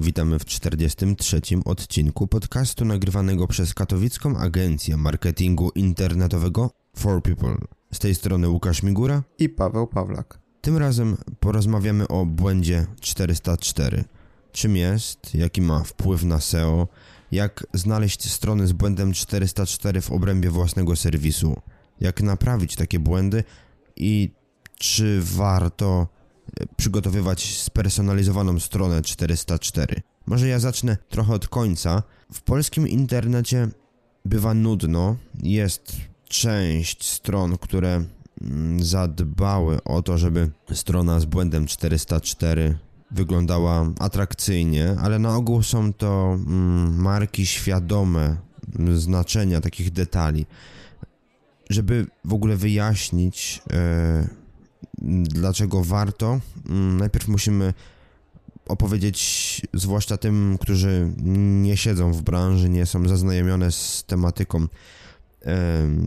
Witamy w 43. odcinku podcastu nagrywanego przez katowicką agencję marketingu internetowego For People. Z tej strony Łukasz Migura i Paweł Pawlak. Tym razem porozmawiamy o błędzie 404. Czym jest, jaki ma wpływ na SEO, jak znaleźć strony z błędem 404 w obrębie własnego serwisu, jak naprawić takie błędy i czy warto przygotowywać spersonalizowaną stronę 404. Może ja zacznę trochę od końca. W polskim internecie bywa nudno. Jest część stron, które mm, zadbały o to, żeby strona z błędem 404 wyglądała atrakcyjnie, ale na ogół są to mm, marki świadome znaczenia takich detali. Żeby w ogóle wyjaśnić, e, dlaczego warto. Mm, najpierw musimy opowiedzieć, zwłaszcza tym, którzy nie siedzą w branży, nie są zaznajomione z tematyką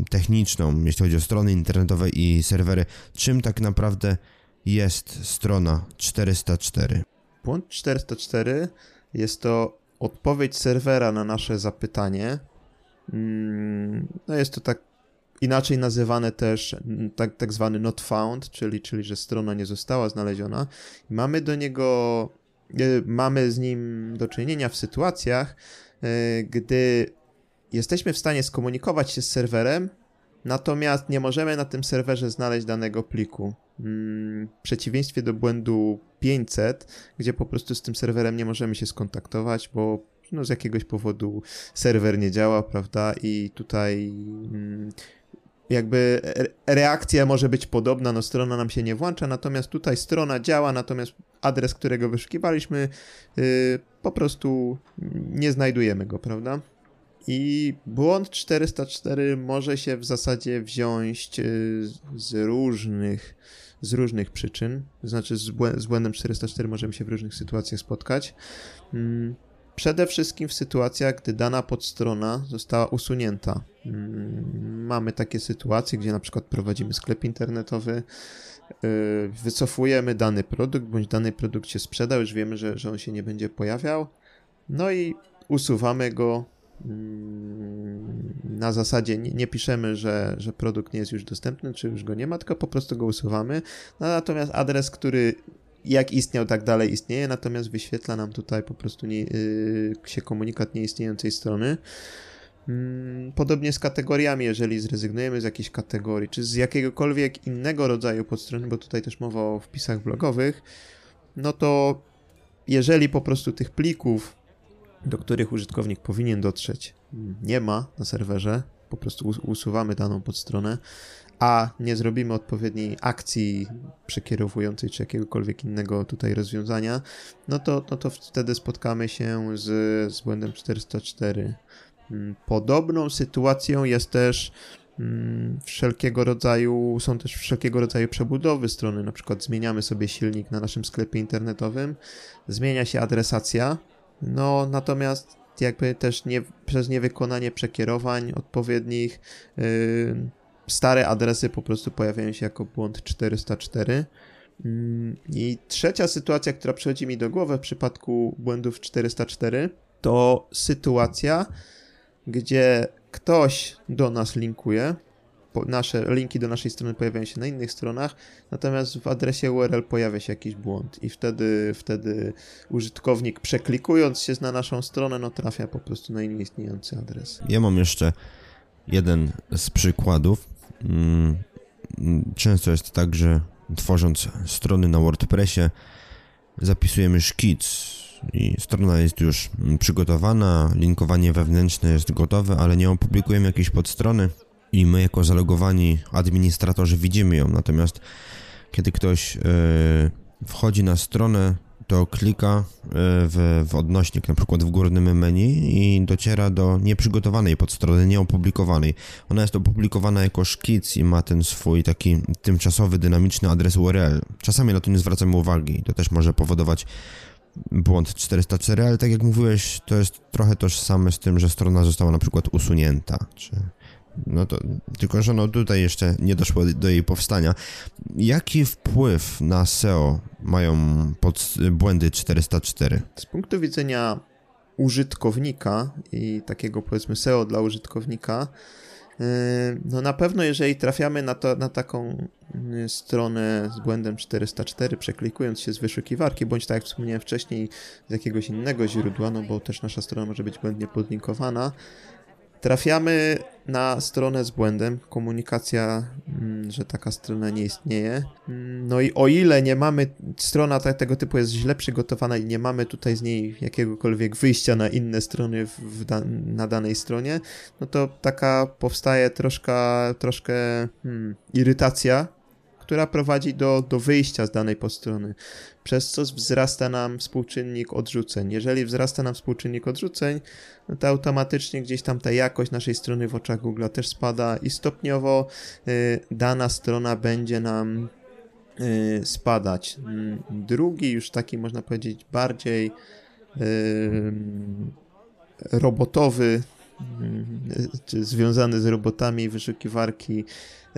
techniczną, jeśli chodzi o strony internetowe i serwery, czym tak naprawdę jest strona 404. Punkt 404 jest to odpowiedź serwera na nasze zapytanie. Mm, no jest to tak inaczej nazywane też tak, tak zwany not found, czyli, czyli że strona nie została znaleziona. Mamy do niego, e, mamy z nim do czynienia w sytuacjach, e, gdy jesteśmy w stanie skomunikować się z serwerem, natomiast nie możemy na tym serwerze znaleźć danego pliku. Mm, w przeciwieństwie do błędu 500, gdzie po prostu z tym serwerem nie możemy się skontaktować, bo no, z jakiegoś powodu serwer nie działa, prawda? I tutaj mm, jakby reakcja może być podobna, no strona nam się nie włącza, natomiast tutaj strona działa, natomiast adres, którego wyszukiwaliśmy, yy, po prostu nie znajdujemy go, prawda? I błąd 404 może się w zasadzie wziąć yy, z różnych z różnych przyczyn, znaczy z, błędem 404 możemy się w różnych sytuacjach spotkać. Yy Przede wszystkim w sytuacjach, gdy dana podstrona została usunięta. Mm, mamy takie sytuacje, gdzie na przykład prowadzimy sklep internetowy, y, wycofujemy dany produkt, bądź dany produkt się sprzedał, już wiemy, że, że on się nie będzie pojawiał, no i usuwamy go mm, na zasadzie nie, nie, piszemy, że, że produkt nie jest już dostępny, czy już go nie ma, tylko po prostu go usuwamy. No, natomiast adres, który jak istniał, tak dalej istnieje, natomiast wyświetla nam tutaj po prostu nie, yy, się komunikat nieistniejącej strony. Mm, podobnie z kategoriami, jeżeli zrezygnujemy z jakiejś kategorii, czy z jakiegokolwiek innego rodzaju podstrony, bo tutaj też mowa o wpisach blogowych, no to jeżeli po prostu tych plików, do których użytkownik powinien dotrzeć, nie ma na serwerze, po prostu usuwamy daną podstronę, a nie zrobimy odpowiedniej akcji przekierowującej czy jakiegokolwiek innego tutaj rozwiązania, no to, no to wtedy spotkamy się z, z błędem 404. Mm, podobną sytuacją jest też mm, wszelkiego rodzaju, są też wszelkiego rodzaju przebudowy strony, na przykład zmieniamy sobie silnik na naszym sklepie internetowym, zmienia się adresacja, no natomiast jakby też nie, przez niewykonanie przekierowań odpowiednich yy, stare adresy po prostu pojawiają się jako błąd 404. Mm, I trzecia sytuacja, która przychodzi mi do głowy w przypadku błędów 404, to sytuacja, gdzie ktoś do nas linkuje, nasze linki do naszej strony pojawiają się na innych stronach, natomiast w adresie URL pojawia się jakiś błąd i wtedy, wtedy użytkownik przeklikując się na naszą stronę, no trafia po prostu na nieistniejący adres. Ja mam jeszcze jeden z przykładów. Mm, często jest tak, że tworząc strony na WordPressie zapisujemy szkic i strona jest już przygotowana, linkowanie wewnętrzne jest gotowe, ale nie opublikujemy jakiejś podstrony i my jako zalogowani administratorzy widzimy ją. Natomiast kiedy ktoś yy, wchodzi na stronę, to klika y, w, w odnośnik, na przykład w górnym menu i dociera do nieprzygotowanej podstrony, nieopublikowanej. Ona jest opublikowana jako szkic i ma ten swój taki tymczasowy, dynamiczny adres URL. Czasami na to nie zwracamy uwagi. To też może powodować błąd 404, ale tak jak mówiłeś, to jest trochę tożsame z tym, że strona została na przykład usunięta, czy no to, tylko że no tutaj jeszcze nie doszło do jej powstania. Jaki wpływ na SEO mają pod, błędy 404? Z punktu widzenia użytkownika i takiego powiedzmy SEO dla użytkownika, yy, no na pewno jeżeli trafiamy na, to, na taką yy, stronę z błędem 404, przeklikując się z wyszukiwarki, bądź tak jak wspomniałem wcześniej, z jakiegoś innego źródła, no bo też nasza strona może być błędnie podlinkowana, Trafiamy na stronę z błędem, komunikacja, mm, że taka strona nie istnieje. Mm, no i o ile nie mamy, strona tego typu jest źle przygotowana i nie mamy tutaj z niej jakiegokolwiek wyjścia na inne strony w, na danej stronie, no to taka powstaje troszkę, troszkę hmm, irytacja która prowadzi do, do wyjścia z danej podstrony, przez co wzrasta nam współczynnik odrzuceń. Jeżeli wzrasta nam współczynnik odrzuceń, no to automatycznie gdzieś tam ta jakość naszej strony w oczach Google też spada i stopniowo y, dana strona będzie nam y, spadać. Mm, drugi, już taki można powiedzieć bardziej y, robotowy, czy związany z robotami wyszukiwarki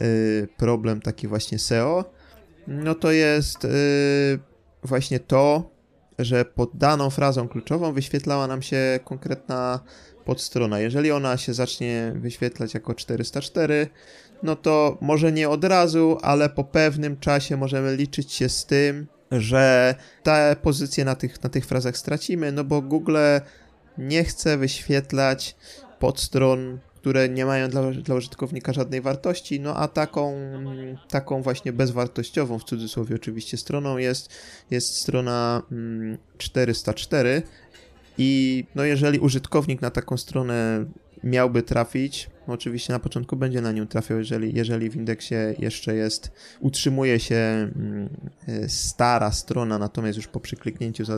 Y, problem taki właśnie SEO, no to jest y, właśnie to, że pod daną frazą kluczową wyświetlała nam się konkretna podstrona. Jeżeli ona się zacznie wyświetlać jako 404, no to może nie od razu, ale po pewnym czasie możemy liczyć się z tym, że te pozycje na tych, na tych frazach stracimy, no bo Google nie chce wyświetlać podstron które nie mają dla, dla użytkownika żadnej wartości, no a taką, taką właśnie bezwartościową, w cudzysłowie oczywiście, stroną jest, jest strona 404 mm, i no jeżeli użytkownik na taką stronę miałby trafić, oczywiście na początku będzie na nią trafiał, jeżeli, jeżeli w indeksie jeszcze jest, utrzymuje się mm, e, stara strona, natomiast już po przykliknięciu z,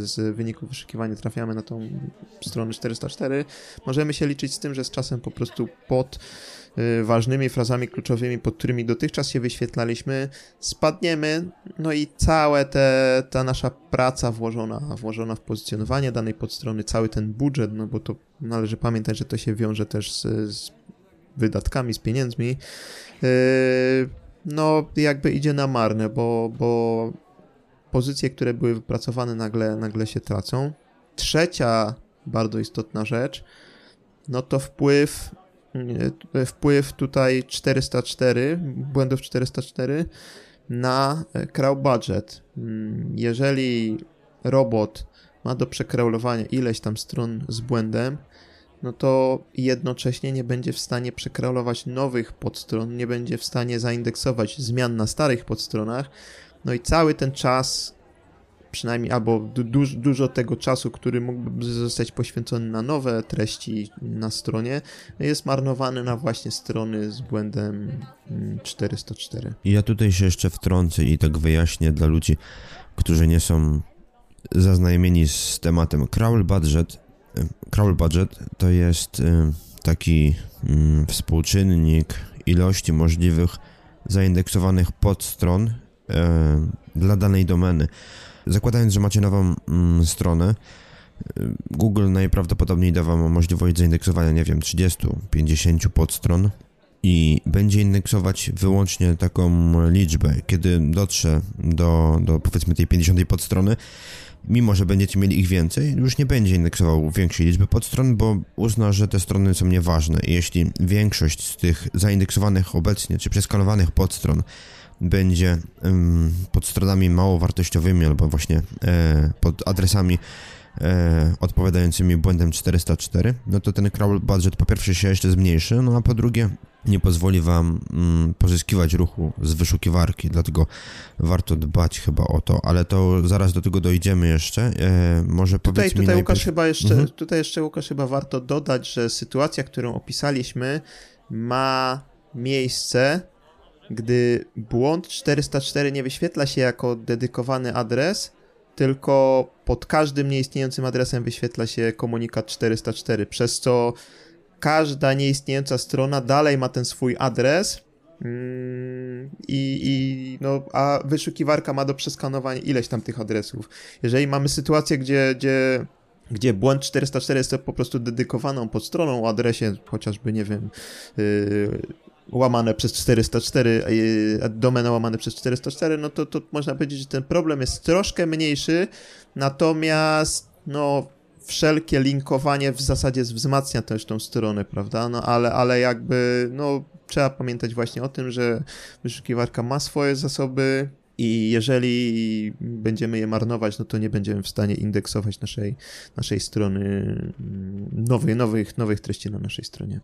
z wyników wyszukiwania trafiamy na tą stronę 404, możemy się liczyć z tym, że z czasem po prostu pod ważnymi frazami kluczowymi, pod którymi dotychczas się wyświetlaliśmy, spadniemy, no i cała te, ta nasza praca włożona, włożona w pozycjonowanie danej podstrony, cały ten budżet, no bo to należy pamiętać, że to się wiąże też z, z wydatkami, z pieniędzmi, yy, no jakby idzie na marne, bo, bo pozycje, które były wypracowane nagle, nagle się tracą. Trzecia bardzo istotna rzecz, no to wpływ wpływ tutaj 404, błędów 404 na e, crawl budget. Mm, jeżeli robot ma do przekraulowania ileś tam stron z błędem, no to jednocześnie nie będzie w stanie przekraulować nowych podstron, nie będzie w stanie zaindeksować zmian na starych podstronach, no i cały ten czas przynajmniej albo du dużo tego czasu, który mógłby zostać poświęcony na nowe treści na stronie, jest marnowany na właśnie strony z błędem 404. Mm, ja tutaj się jeszcze wtrącę i tak wyjaśnię dla ludzi, którzy nie są zaznajomieni z tematem. Crawl Budget, crawl budget to jest y, taki mm, współczynnik ilości możliwych zaindeksowanych podstron y, dla danej domeny. Zakładając, że macie nową mm, stronę, y, Google najprawdopodobniej da Wam możliwość zaindeksowania, nie wiem, 30-50 podstron i będzie indeksować wyłącznie taką liczbę. Kiedy dotrze do, do powiedzmy tej 50 podstrony, mimo że będziecie mieli ich więcej, już nie będzie indeksował większej liczby podstron, bo uzna, że te strony są nieważne. Jeśli większość z tych zaindeksowanych obecnie, czy przeskanowanych podstron będzie pod stronami mało wartościowymi albo właśnie e, pod adresami e, odpowiadającymi błędem 404, no to ten crawl budget po pierwsze się jeszcze zmniejszy, no a po drugie nie pozwoli wam mm, pozyskiwać ruchu z wyszukiwarki, dlatego warto dbać chyba o to, ale to zaraz do tego dojdziemy jeszcze. E, może tutaj, powiedz tutaj mi najpierw... Łukasz chyba jeszcze, mhm. Tutaj jeszcze Łukasz chyba warto dodać, że sytuacja, którą opisaliśmy ma miejsce gdy błąd 404 nie wyświetla się jako dedykowany adres, tylko pod każdym nieistniejącym adresem wyświetla się komunikat 404, przez co każda nieistniejąca strona dalej ma ten swój adres mm, i, no, a wyszukiwarka ma do przeskanowania ileś tam tych adresów. Jeżeli mamy sytuację, gdzie, gdzie gdzie błąd 404 jest po prostu dedykowaną stroną o adresie, chociażby, nie wiem, yy, łamane przez 404, yy, domena łamane przez 404, no to, to można powiedzieć, że ten problem jest troszkę mniejszy, natomiast no wszelkie linkowanie w zasadzie wzmacnia też tą stronę, prawda? No ale, ale jakby, no trzeba pamiętać właśnie o tym, że wyszukiwarka ma swoje zasoby, i jeżeli będziemy je marnować, no to nie będziemy w stanie indeksować naszej, naszej strony, mm, nowych, nowych, nowych treści na naszej stronie.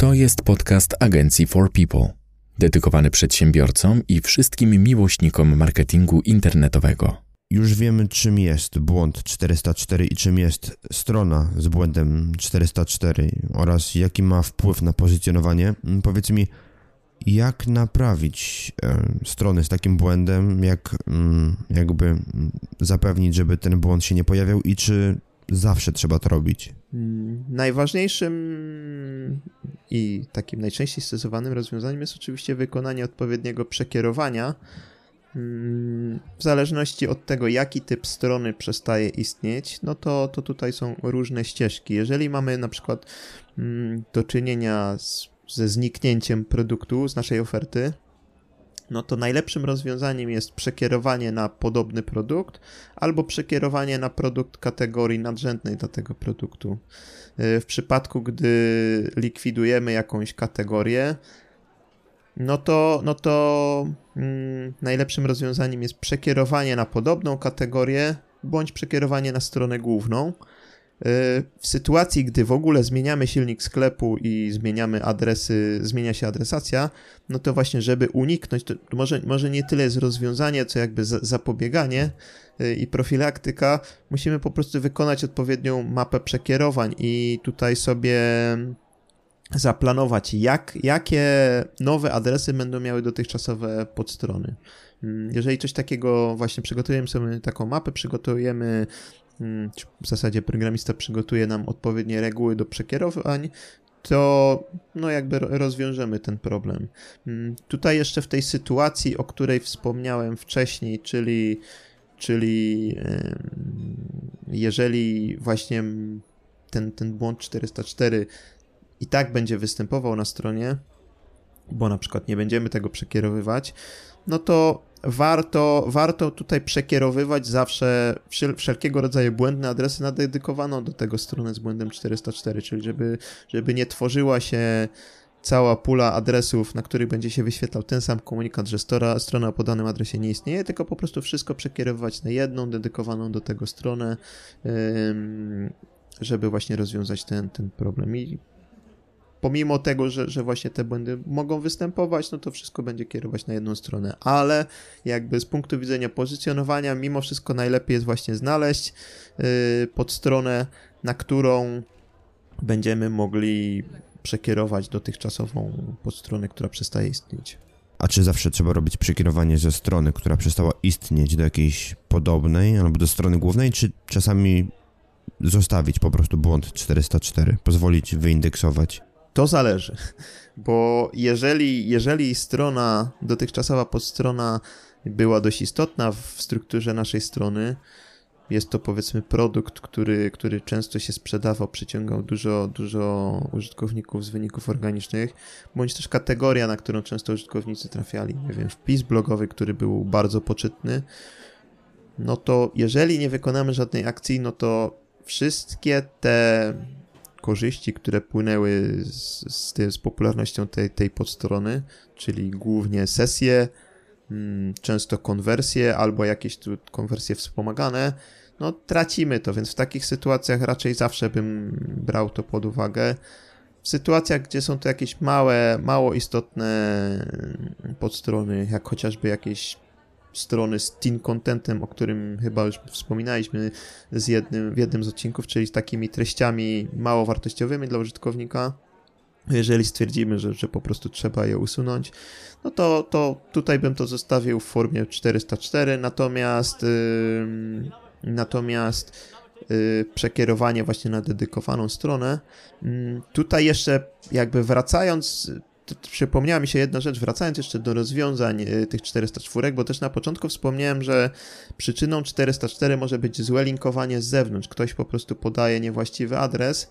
To jest podcast agencji For People, dedykowany przedsiębiorcom i wszystkim miłośnikom marketingu internetowego. Już wiemy, czym jest błąd 404 i czym jest strona z błędem 404 oraz jaki ma wpływ na pozycjonowanie. Mm, powiedz mi, jak naprawić e, strony z takim błędem, jak mm, jakby mm, zapewnić, żeby ten błąd się nie pojawiał i czy zawsze trzeba to robić? Najważniejszym i takim najczęściej stosowanym rozwiązaniem jest oczywiście wykonanie odpowiedniego przekierowania w zależności od tego, jaki typ strony przestaje istnieć, no to, to tutaj są różne ścieżki. Jeżeli mamy na przykład mm, do czynienia z, ze zniknięciem produktu z naszej oferty, no to najlepszym rozwiązaniem jest przekierowanie na podobny produkt albo przekierowanie na produkt kategorii nadrzędnej dla tego produktu. W przypadku, gdy likwidujemy jakąś kategorię, no to, no to mm, najlepszym rozwiązaniem jest przekierowanie na podobną kategorię bądź przekierowanie na stronę główną. W sytuacji, gdy w ogóle zmieniamy silnik sklepu i zmieniamy adresy, zmienia się adresacja, no to właśnie, żeby uniknąć, to może, może nie tyle jest rozwiązanie, co jakby zapobieganie y, i profilaktyka, musimy po prostu wykonać odpowiednią mapę przekierowań i tutaj sobie zaplanować, jak, jakie nowe adresy będą miały dotychczasowe podstrony. Mm, jeżeli coś takiego właśnie przygotujemy sobie taką mapę, przygotujemy w zasadzie programista przygotuje nam odpowiednie reguły do przekierowań, to no jakby rozwiążemy ten problem. Mm, tutaj jeszcze w tej sytuacji, o której wspomniałem wcześniej, czyli, czyli jeżeli właśnie ten, ten błąd 404 i tak będzie występował na stronie, bo na przykład nie będziemy tego przekierowywać, no to warto, warto tutaj przekierowywać zawsze wszelkiego rodzaju błędne adresy na dedykowaną do tego stronę z błędem 404, czyli żeby, żeby nie tworzyła się cała pula adresów, na których będzie się wyświetlał ten sam komunikat, że strona, strona o podanym adresie nie istnieje, tylko po prostu wszystko przekierowywać na jedną dedykowaną do tego stronę, żeby właśnie rozwiązać ten, ten problem. I pomimo tego, że, że właśnie te błędy mogą występować, no to wszystko będzie kierować na jedną stronę, ale jakby z punktu widzenia pozycjonowania, mimo wszystko najlepiej jest właśnie znaleźć yy, podstronę, na którą będziemy mogli przekierować dotychczasową podstronę, która przestaje istnieć. A czy zawsze trzeba robić przekierowanie ze strony, która przestała istnieć do jakiejś podobnej albo do strony głównej, czy czasami zostawić po prostu błąd 404, pozwolić wyindeksować? To zależy, bo jeżeli, jeżeli strona, dotychczasowa podstrona była dość istotna w strukturze naszej strony, jest to powiedzmy produkt, który, który często się sprzedawał, przyciągał dużo, dużo użytkowników z wyników organicznych, bądź też kategoria, na którą często użytkownicy trafiali. Nie wiem, wpis blogowy, który był bardzo poczytny, no to jeżeli nie wykonamy żadnej akcji, no to wszystkie te korzyści, które płynęły z, z, z popularnością tej, tej podstrony, czyli głównie sesje, mm, często konwersje albo jakieś tu konwersje wspomagane, no tracimy to, więc w takich sytuacjach raczej zawsze bym brał to pod uwagę. W sytuacjach, gdzie są to jakieś małe, mało istotne podstrony, jak chociażby jakieś strony z teen contentem, o którym chyba już wspominaliśmy z jednym, w jednym z odcinków, czyli z takimi treściami mało wartościowymi dla użytkownika, Jeżeli stwierdzimy, że, że po prostu trzeba je usunąć, no to, to tutaj bym to zostawił w formie 404, natomiast yy, natomiast yy, przekierowanie właśnie na dedykowaną stronę. Yy, tutaj jeszcze jakby wracając przypomniała mi się jedna rzecz, wracając jeszcze do rozwiązań y, tych 404, bo też na początku wspomniałem, że przyczyną 404 może być złe linkowanie z zewnątrz. Ktoś po prostu podaje niewłaściwy adres.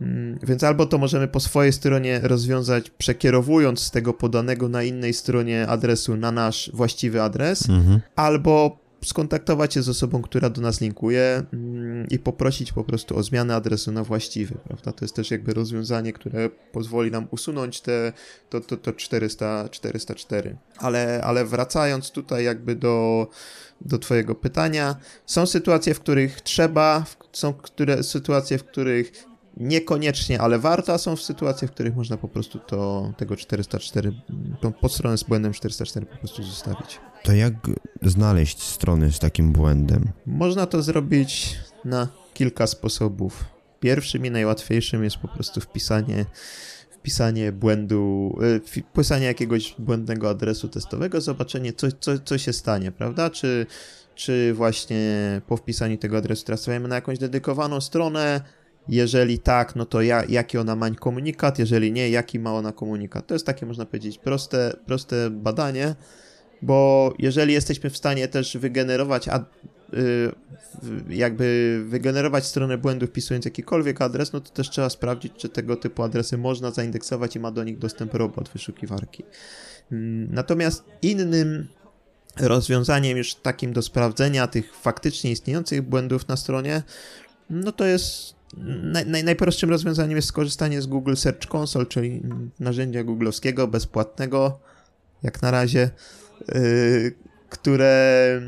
Mm, więc albo to możemy po swojej stronie rozwiązać, przekierowując z tego podanego na innej stronie adresu na nasz właściwy adres, mhm. albo skontaktować się z osobą, która do nas linkuje mm, i poprosić po prostu o zmianę adresu na właściwy, prawda? To jest też jakby rozwiązanie, które pozwoli nam usunąć te, to, to, to 400, 404. Ale, ale wracając tutaj jakby do, do twojego pytania, są sytuacje, w których trzeba, są które, sytuacje, w których niekoniecznie, ale warto, a są w sytuacjach, w których można po prostu to, tego 404, tą podstronę z błędem 404 po prostu zostawić. To jak znaleźć strony z takim błędem? Można to zrobić na kilka sposobów. Pierwszym i najłatwiejszym jest po prostu wpisanie wpisanie błędu, e, wpisanie jakiegoś błędnego adresu testowego, zobaczenie co, co, co się stanie, prawda? Czy, czy właśnie po wpisaniu tego adresu trafiamy na jakąś dedykowaną stronę, jeżeli tak, no to ja, jaki ona ma komunikat, jeżeli nie, jaki ma ona komunikat. To jest takie, można powiedzieć, proste, proste badanie, bo jeżeli jesteśmy w stanie też wygenerować, y, jakby wygenerować stronę błędu wpisując jakikolwiek adres, no to też trzeba sprawdzić, czy tego typu adresy można zaindeksować i ma do nich dostęp robot wyszukiwarki. Mm, natomiast innym rozwiązaniem już takim do sprawdzenia tych faktycznie istniejących błędów na stronie, no to jest naj, naj, najprostszym rozwiązaniem jest skorzystanie z Google Search Console, czyli narzędzia googlowskiego, bezpłatnego, jak na razie, yy, które,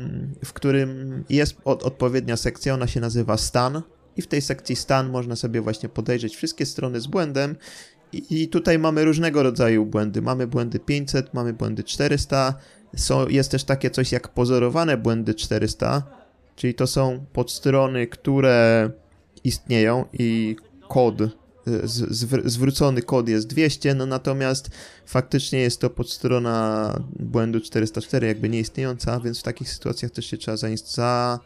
w którym jest od, odpowiednia sekcja, ona się nazywa Stan. I w tej sekcji Stan można sobie właśnie podejrzeć wszystkie strony z błędem. I, i tutaj mamy różnego rodzaju błędy. Mamy błędy 500, mamy błędy 400, są, jest też takie coś jak pozorowane błędy 400, czyli to są podstrony, które istnieją i kod, y, zwrócony kod jest 200, no natomiast faktycznie jest to podstrona błędu 404, jakby nieistniejąca, więc w takich sytuacjach też się trzeba za,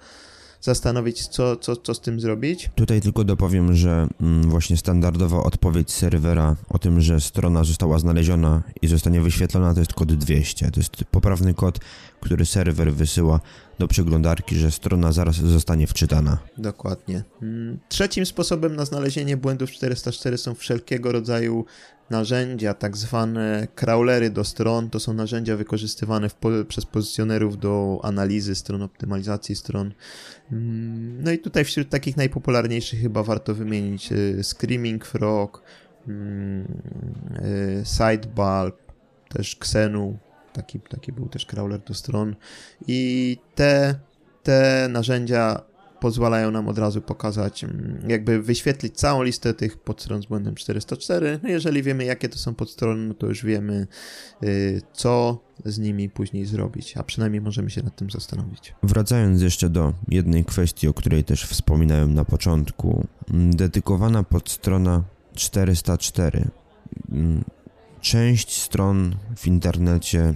zastanowić, co, co, co z tym zrobić. Tutaj tylko dopowiem, że mm, właśnie standardowa odpowiedź serwera o tym, że strona została znaleziona i zostanie wyświetlona, to jest kod 200. To jest poprawny kod, który serwer wysyła do przeglądarki, że strona zaraz zostanie wczytana. Dokładnie. Mm, trzecim sposobem na znalezienie błędów 404 są wszelkiego rodzaju narzędzia, tak zwane crawlery do stron. To są narzędzia wykorzystywane przez pozycjonerów do analizy stron, optymalizacji stron. Mm, no i tutaj wśród takich najpopularniejszych chyba warto wymienić y, Screaming Frog, mm, y, Sidebulb, też Xenu, taki, taki był też crawler do stron i te, te narzędzia pozwalają nam od razu pokazać, mm, jakby wyświetlić całą listę tych podstron z błędem 404. No jeżeli wiemy, jakie to są podstrony, no to już wiemy, y, co z nimi później zrobić, a przynajmniej możemy się nad tym zastanowić. Wracając jeszcze do jednej kwestii, o której też wspominałem na początku. Mm, dedykowana podstrona 404. Mm, część stron w internecie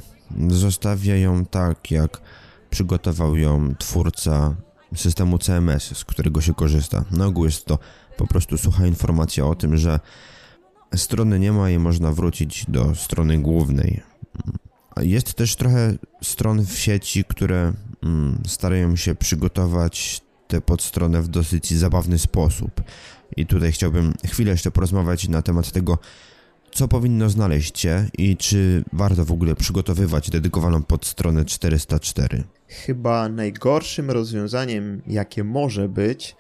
zostawia ją tak, jak przygotował ją twórca systemu CMS, z którego się korzysta. Na ogół jest to po prostu sucha informacja o tym, że strony nie ma i można wrócić do strony głównej. Jest też trochę stron w sieci, które mm, starają się przygotować tę podstronę w dosyć zabawny sposób. I tutaj chciałbym chwilę jeszcze porozmawiać na temat tego, co powinno znaleźć Cię i czy warto w ogóle przygotowywać dedykowaną podstronę 404? Chyba najgorszym rozwiązaniem, jakie może być,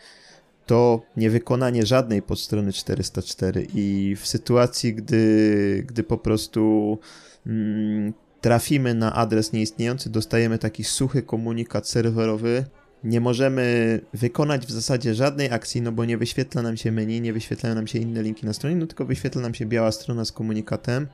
to niewykonanie żadnej podstrony 404 i w sytuacji, gdy, gdy po prostu mm, trafimy na adres nieistniejący, dostajemy taki suchy komunikat serwerowy, nie możemy wykonać w zasadzie żadnej akcji, no bo nie wyświetla nam się menu, nie wyświetlają nam się inne linki na stronie, no tylko wyświetla nam się biała strona z komunikatem.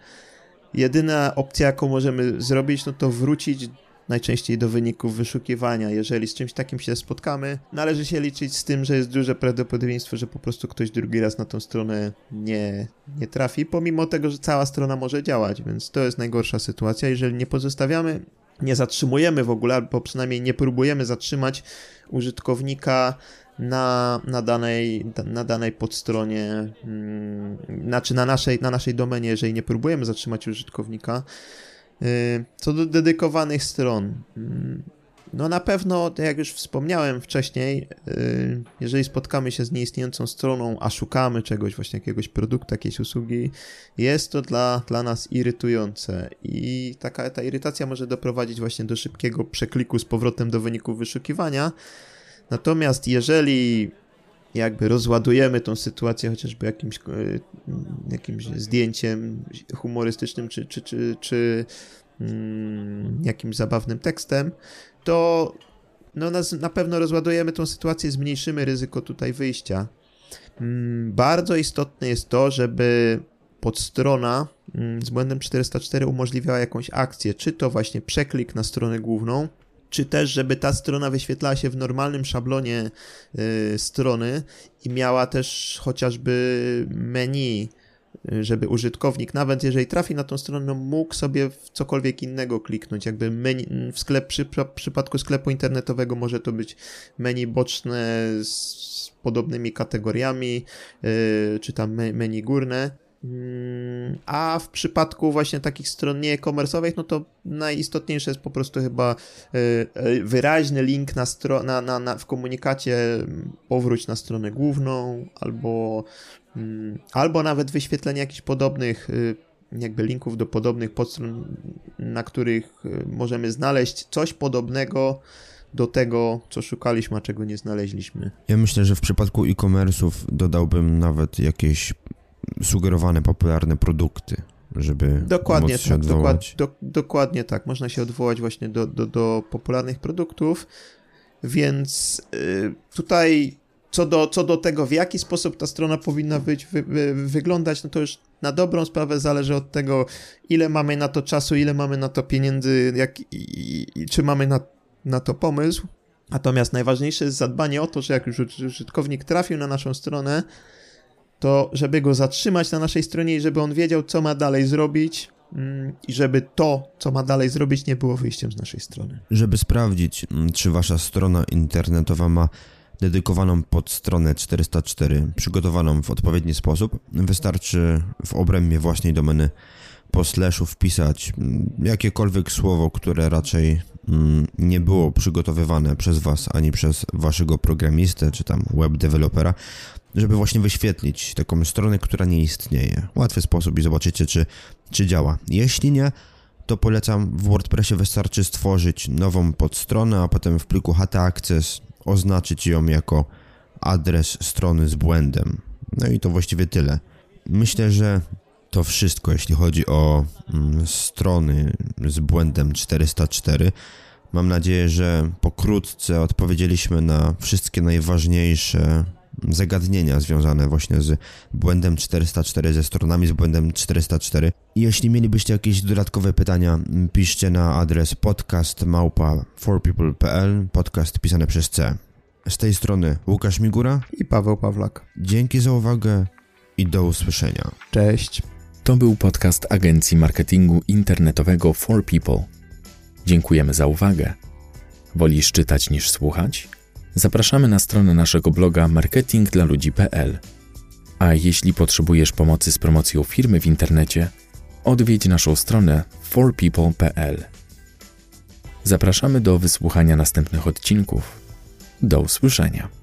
Jedyna opcja, jaką możemy zrobić, no to wrócić najczęściej do wyników wyszukiwania. Jeżeli z czymś takim się spotkamy, należy się liczyć z tym, że jest duże prawdopodobieństwo, że po prostu ktoś drugi raz na tą stronę nie, nie trafi, pomimo tego, że cała strona może działać, więc to jest najgorsza sytuacja. Jeżeli nie pozostawiamy nie zatrzymujemy w ogóle, albo przynajmniej nie próbujemy zatrzymać użytkownika na, na, danej, na danej podstronie, hmm, znaczy na naszej, na naszej domenie, jeżeli nie próbujemy zatrzymać użytkownika. Yy, co do dedykowanych stron, hmm, no na pewno, jak już wspomniałem wcześniej, y, jeżeli spotkamy się z nieistniejącą stroną, a szukamy czegoś, właśnie jakiegoś produktu, jakiejś usługi, jest to dla, dla nas irytujące i taka ta irytacja może doprowadzić właśnie do szybkiego przekliku z powrotem do wyników wyszukiwania. Natomiast jeżeli jakby rozładujemy tą sytuację chociażby jakimś, y, jakimś zdjęciem humorystycznym czy, czy, czy, czy mm, jakimś zabawnym tekstem, to no, na pewno rozładujemy tą sytuację, zmniejszymy ryzyko tutaj wyjścia. Mm, bardzo istotne jest to, żeby podstrona mm, z błędem 404 umożliwiała jakąś akcję, czy to właśnie przeklik na stronę główną, czy też, żeby ta strona wyświetlała się w normalnym szablonie y, strony i miała też chociażby menu żeby użytkownik, nawet jeżeli trafi na tą stronę, no mógł sobie w cokolwiek innego kliknąć. Jakby menu, w sklep, przy, przypadku sklepu internetowego może to być menu boczne z podobnymi kategoriami, yy, czy tam menu górne. Mm, a w przypadku właśnie takich stron nie-commerce'owych, no to najistotniejsze jest po prostu chyba yy, wyraźny link na, stro- na, na, na w komunikacie powróć na stronę główną, albo Mm, albo nawet wyświetlenie jakichś podobnych y, jakby linków do podobnych podstron, na których możemy znaleźć coś podobnego do tego, co szukaliśmy, a czego nie znaleźliśmy. Ja myślę, że w przypadku e-commerce'ów dodałbym nawet jakieś sugerowane, popularne produkty, żeby dokładnie tak, dokład, do, dokładnie tak. Można się odwołać właśnie do, do, do popularnych produktów, więc yy, tutaj co do, co do tego, w jaki sposób ta strona powinna być, wy, wy, wyglądać, no to już na dobrą sprawę zależy od tego, ile mamy na to czasu, ile mamy na to pieniędzy, jak, i, i, czy mamy na, na to pomysł. Natomiast najważniejsze jest zadbanie o to, że jak już użytkownik trafił na naszą stronę, to żeby go zatrzymać na naszej stronie i żeby on wiedział, co ma dalej zrobić, mm, i żeby to, co ma dalej zrobić, nie było wyjściem z naszej strony. Żeby sprawdzić, mm, czy wasza strona internetowa ma dedykowaną pod stronę 404, przygotowaną w odpowiedni sposób. Wystarczy w obrębie własnej domeny po slashu wpisać mm, jakiekolwiek słowo, które raczej nie było przygotowywane przez Was ani przez Waszego programistę czy tam web dewelopera, żeby właśnie wyświetlić taką stronę, która nie istnieje. Łatwy sposób i zobaczycie, czy, czy działa. Jeśli nie, to polecam w WordPressie wystarczy stworzyć nową podstronę, a potem w pliku HT Access oznaczyć ją jako adres strony z błędem. No i to właściwie tyle. Myślę, że to wszystko, jeśli chodzi o mm, strony z błędem 404. Mam nadzieję, że pokrótce odpowiedzieliśmy na wszystkie najważniejsze zagadnienia związane właśnie z błędem 404, ze stronami z błędem 404. Jeśli mielibyście jakieś dodatkowe pytania, piszcie na adres podcast małpa forpeople.pl, podcast pisany przez C. Z tej strony Łukasz Migura i Paweł Pawlak. Dzięki za uwagę i do usłyszenia. Cześć. To był podcast agencji marketingu internetowego For People. Dziękujemy za uwagę. Wolisz czytać niż słuchać? Zapraszamy na stronę naszego bloga marketingdlaludzi.pl. A jeśli potrzebujesz pomocy z promocją firmy w internecie, odwiedź naszą stronę forpeople.pl. Zapraszamy do wysłuchania następnych odcinków. Do usłyszenia.